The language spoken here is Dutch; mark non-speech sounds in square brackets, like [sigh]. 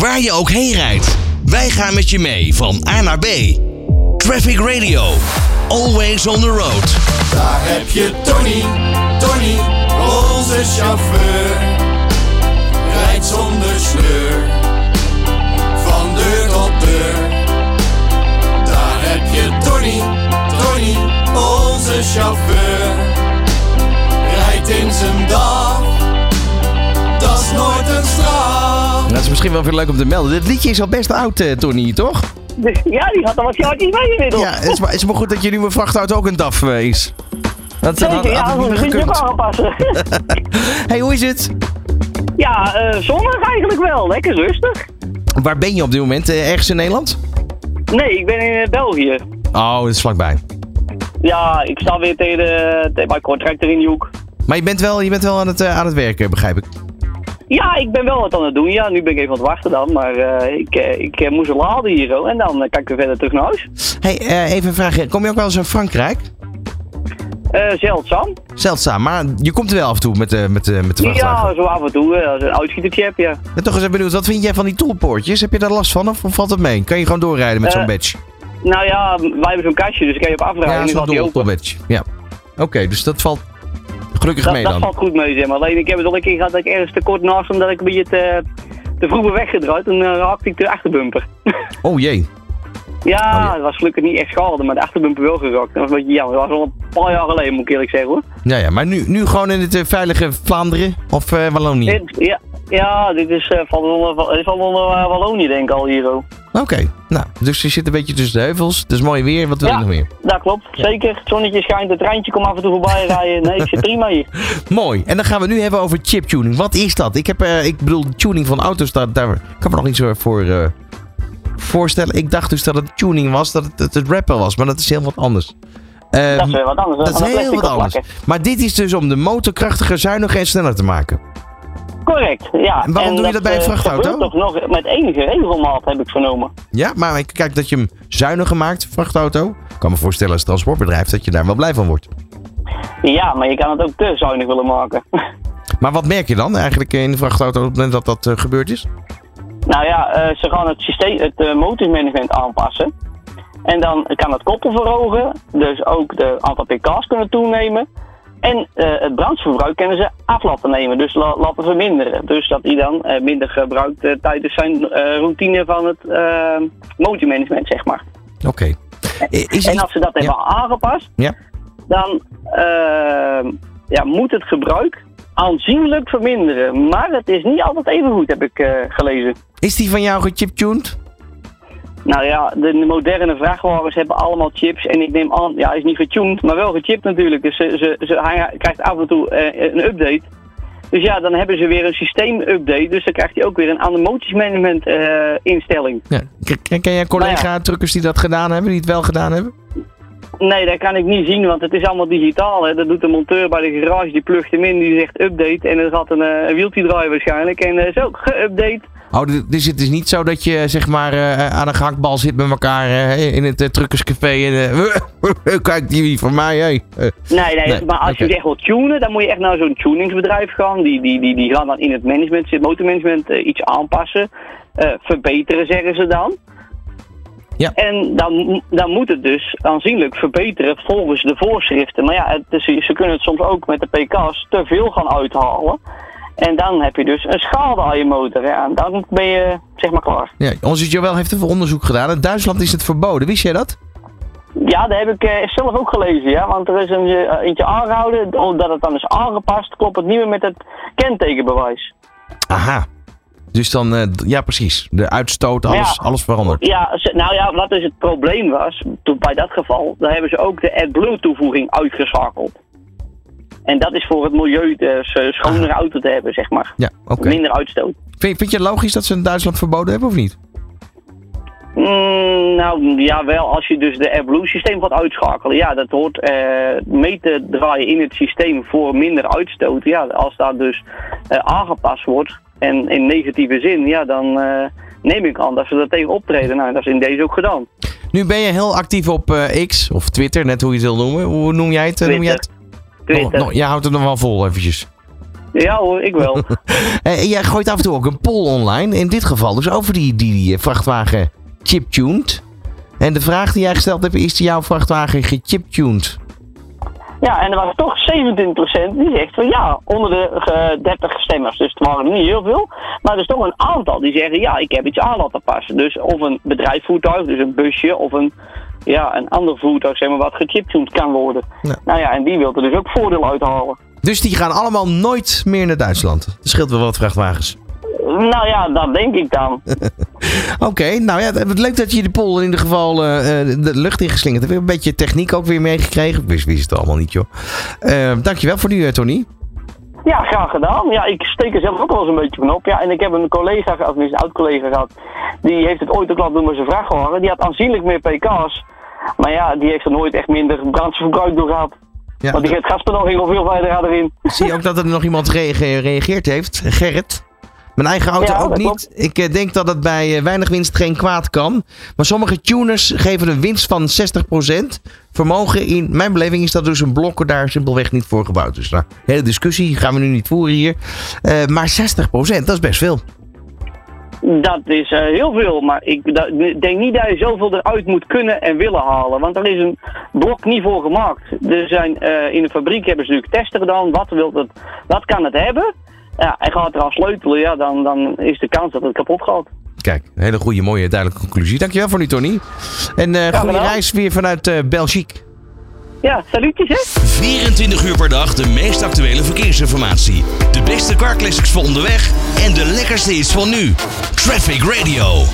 Waar je ook heen rijdt, wij gaan met je mee van A naar B. Traffic Radio, always on the road. Daar heb je Tony, Tony, onze chauffeur. Misschien wel veel leuk om te melden. Dit liedje is al best oud, eh, Tony, toch? [laughs] Ja, die had al wat jaartjes mee inmiddels. Ja, het is, maar, het is maar goed dat je nieuwe vrachtauto ook een DAF eh, is. Dat Zeker, had, had ja, het dat niet meer ook gekund. aanpassen. [laughs] Hey, hoe is het? ja, eh zonnig eigenlijk wel. Lekker rustig. Waar ben je op dit moment? Eh, ergens in Nederland? Nee, ik ben in eh, België. Oh, dat is vlakbij. Ja, ik sta weer tegen, de, tegen mijn contractor in die hoek. Maar je bent wel, je bent wel aan, het, eh, aan het werken, begrijp ik. Ja, ik ben wel wat aan het doen. Ja, nu ben ik even aan het wachten dan. Maar eh, ik, eh, ik eh, moest laden hier zo. En dan eh, kan ik weer verder terug naar huis. Hey, even een vraag. Kom je ook wel eens in Frankrijk? Zeldzaam. Zeldzaam, maar je komt er wel af en toe met de, met de, met de vrachtwagen. Ja, zo af en toe. als een uitschietertje heb, ja. Toch eens even benieuwd, wat vind jij van die toolpoortjes? Heb je daar last van of, valt het mee? Kan je gewoon doorrijden met zo'n badge? Nou ja, wij hebben zo'n kastje, dus ik kan je op afdraaien. en nu zo'n toolbadge. Ja. Oké, dus dat valt gelukkig Dat, mee dat dan. valt goed mee, zeg maar. Alleen ik heb het al een keer gehad dat ik ergens te kort naast omdat ik een beetje te, te vroeg ben weggedraaid. En dan raakte ik de achterbumper. [laughs] Oh jee. ja, Oh, ja. het was gelukkig niet echt schade, maar de achterbumper wel geraakt. Dat was een beetje jammer. Dat was al een paar jaar geleden, moet ik eerlijk zeggen hoor. Ja, ja, maar nu, nu gewoon in het eh, veilige Vlaanderen of eh, Wallonië? Dit, ja, ja, dit is uh, van onder, dit onder eh, Wallonië denk ik al hier. oh. Oké, nou, dus je zit een beetje tussen de heuvels. Het is mooi weer, wat wil Ja. je nog meer? Dat klopt, zeker. Het zonnetje schijnt, het treintje komt af en toe voorbij rijden. Nee, ik zit prima hier. [laughs] Mooi. En dan gaan we nu hebben over chiptuning. Wat is dat? Ik, heb, eh, ik bedoel, tuning van auto's, daar, daar kan me nog niet zo voor eh, voorstellen. Ik dacht dus dat het tuning was, dat het, het, het rappen was. Maar dat is heel wat anders. Ehm, Dat is weer wat anders. dat is heel wat anders. Maar dit is dus om de motor krachtiger, zuiniger en sneller te maken. Correct, ja. En waarom doe je dat bij een eh, vrachtauto? toch nog met enige regelmaat, heb ik vernomen. Ja, maar kijk dat je hem zuiniger maakt, vrachtauto. Ik kan me voorstellen als transportbedrijf dat je daar wel blij van wordt. Ja, maar je kan het ook te zuinig willen maken. [laughs] Maar wat merk je dan eigenlijk in de vrachtauto op het moment dat dat eh, gebeurd is? nou ja, eh, ze gaan het systeem, het motormanagement aanpassen. En dan kan het koppel verhogen, dus ook de aantal pk's kunnen toenemen. En eh, het brandverbruik kunnen ze af laten nemen, dus la- laten verminderen. Dus dat hij dan eh, minder gebruikt eh, tijdens zijn routine van het motormanagement, zeg maar. Oké. Is En als ze dat hebben aangepast, Ja. dan ja, moet het gebruik aanzienlijk verminderen. Maar het is niet altijd even goed, heb ik gelezen. Is die van jou gechiptuned? Nou ja, de, de moderne vrachtwagens hebben allemaal chips. En ik neem aan, ja, hij is niet getuned, maar wel gechipt natuurlijk. Dus ze, ze, ze, hij krijgt af en toe eh, een update. Dus ja, dan hebben ze weer een systeem-update. Dus dan krijgt hij ook weer een ander motormanagement eh instelling. Ja. Ken, jij collega-truckers die dat gedaan hebben, die het wel gedaan hebben? Nee, dat kan ik niet zien, want het is allemaal digitaal. Hè. Dat doet de monteur bij de garage, die plugt hem in, die zegt update. En dan gaat een, een wieltje draaien waarschijnlijk. En eh, zo, geüpdate. Oh, dus het is niet zo dat je zeg maar eh, aan een gehaktbal zit met elkaar eh, in het uh, truckerscafé en eh, [laughs] kijk die van mij, hé. Eh, Nee, nee, Nee, maar als je echt wilt tunen, dan moet je echt naar zo'n tuningsbedrijf gaan. Die, die, die, die gaan dan in het management, het motormanagement, eh, iets aanpassen. eh, verbeteren, zeggen ze dan. Ja. En dan, dan moet het dus aanzienlijk verbeteren volgens de voorschriften. Maar ja, het is- ze kunnen het soms ook met de pk's te veel gaan uithalen. En dan heb je dus een schade aan je motor. Ja, en dan ben je zeg maar klaar. Ja, onze Joël heeft even onderzoek gedaan. In Duitsland is het verboden, wist jij dat? Ja, dat heb ik eh, zelf ook gelezen, ja. Want er is een, eh, eentje aangehouden, omdat het dan is aangepast, klopt het niet meer met het kentekenbewijs. Aha. Dus dan, eh, ja precies. De uitstoot, alles, Ja. alles veranderd. Ja, nou ja, wat dus het probleem was, toen bij dat geval, dan hebben ze ook de AdBlue toevoeging uitgeschakeld. En dat is voor het milieu dus schonere auto te hebben, zeg maar. Ja, oké. Minder uitstoot. Vind, vind je het logisch dat ze in Duitsland verboden hebben of niet? Mm, nou ja, wel als je dus de AirBlue systeem gaat uitschakelen. Ja, dat hoort eh, mee te draaien in het systeem voor minder uitstoot. Ja, als dat dus eh, aangepast wordt en in negatieve zin, ja, dan neem ik aan dat ze dat tegen optreden. Nou, dat is in deze ook gedaan. Nu ben je heel actief op X of Twitter, net hoe je het wil noemen. Hoe noem jij het? Noem jij het? Nog- nog- jij houdt het nog wel vol eventjes. Ja hoor, ik wel. [laughs] Eh, jij gooit af en toe ook een poll online. In dit geval dus over die, die, die vrachtwagen chiptuned. En de vraag die jij gesteld hebt, is jouw vrachtwagen gechiptuned? Ja, en er was toch 27% die zegt van ja, onder de eh, 30 stemmers. Dus het waren niet heel veel. Maar er is toch een aantal die zeggen ja, ik heb iets aan laten passen. Dus of een bedrijfsvoertuig, dus een busje of een, ja, een ander voertuig, zeg maar, wat gechiptuned kan worden. Ja. Nou ja, en die wil er dus ook voordeel uithalen. Dus die gaan allemaal nooit meer naar Duitsland. Dat scheelt wel wat vrachtwagens. Nou ja, dat denk ik dan. [laughs] Oké, nou ja, het leuk dat je de poll in ieder geval eh, eh, de lucht ingeslingerd hebt. Een beetje techniek ook weer meegekregen. Wist, wist het allemaal niet, joh. Eh, dankjewel voor nu, Tony. Ja, graag gedaan. Ja, ik steek er zelf ook wel eens een beetje van op. Ja, en ik heb een collega, of een oud collega gehad, die heeft het ooit ook laten doen met zijn vrachtwagen. Die had aanzienlijk meer pk's. Maar ja, die heeft er nooit echt minder brandstofverbruik door gehad. Ja, Want die het gas er nog heel veel verder gaat erin. Zie je ook dat er nog iemand rea- gereageerd heeft? Gerrit? Mijn eigen auto Ja, ook niet. klopt. Ik eh, denk dat het bij eh, weinig winst geen kwaad kan. Maar sommige tuners geven een winst van 60%. Vermogen in mijn beleving is dat dus een blokker daar simpelweg niet voor gebouwd. Dus nou, hele discussie gaan we nu niet voeren hier. Eh, maar 60%, dat is best veel. Dat is eh, heel veel, maar ik denk niet dat je zoveel eruit moet kunnen en willen halen. Want er is een blok niet voor gemaakt. Er zijn, eh, in de fabriek hebben ze natuurlijk testen gedaan. Wat, wil het, wat kan het hebben? Ja, en gaat er aan sleutelen, ja, dan, dan is de kans dat het kapot gaat. Kijk, een hele goede, mooie, duidelijke conclusie. Dankjewel voor nu, Tony. En eh goede reis weer vanuit Belgique. Ja, salutjes hè? 24 uur per dag de meest actuele verkeersinformatie. De beste car voor onderweg en de lekkerste hits van nu. Traffic Radio.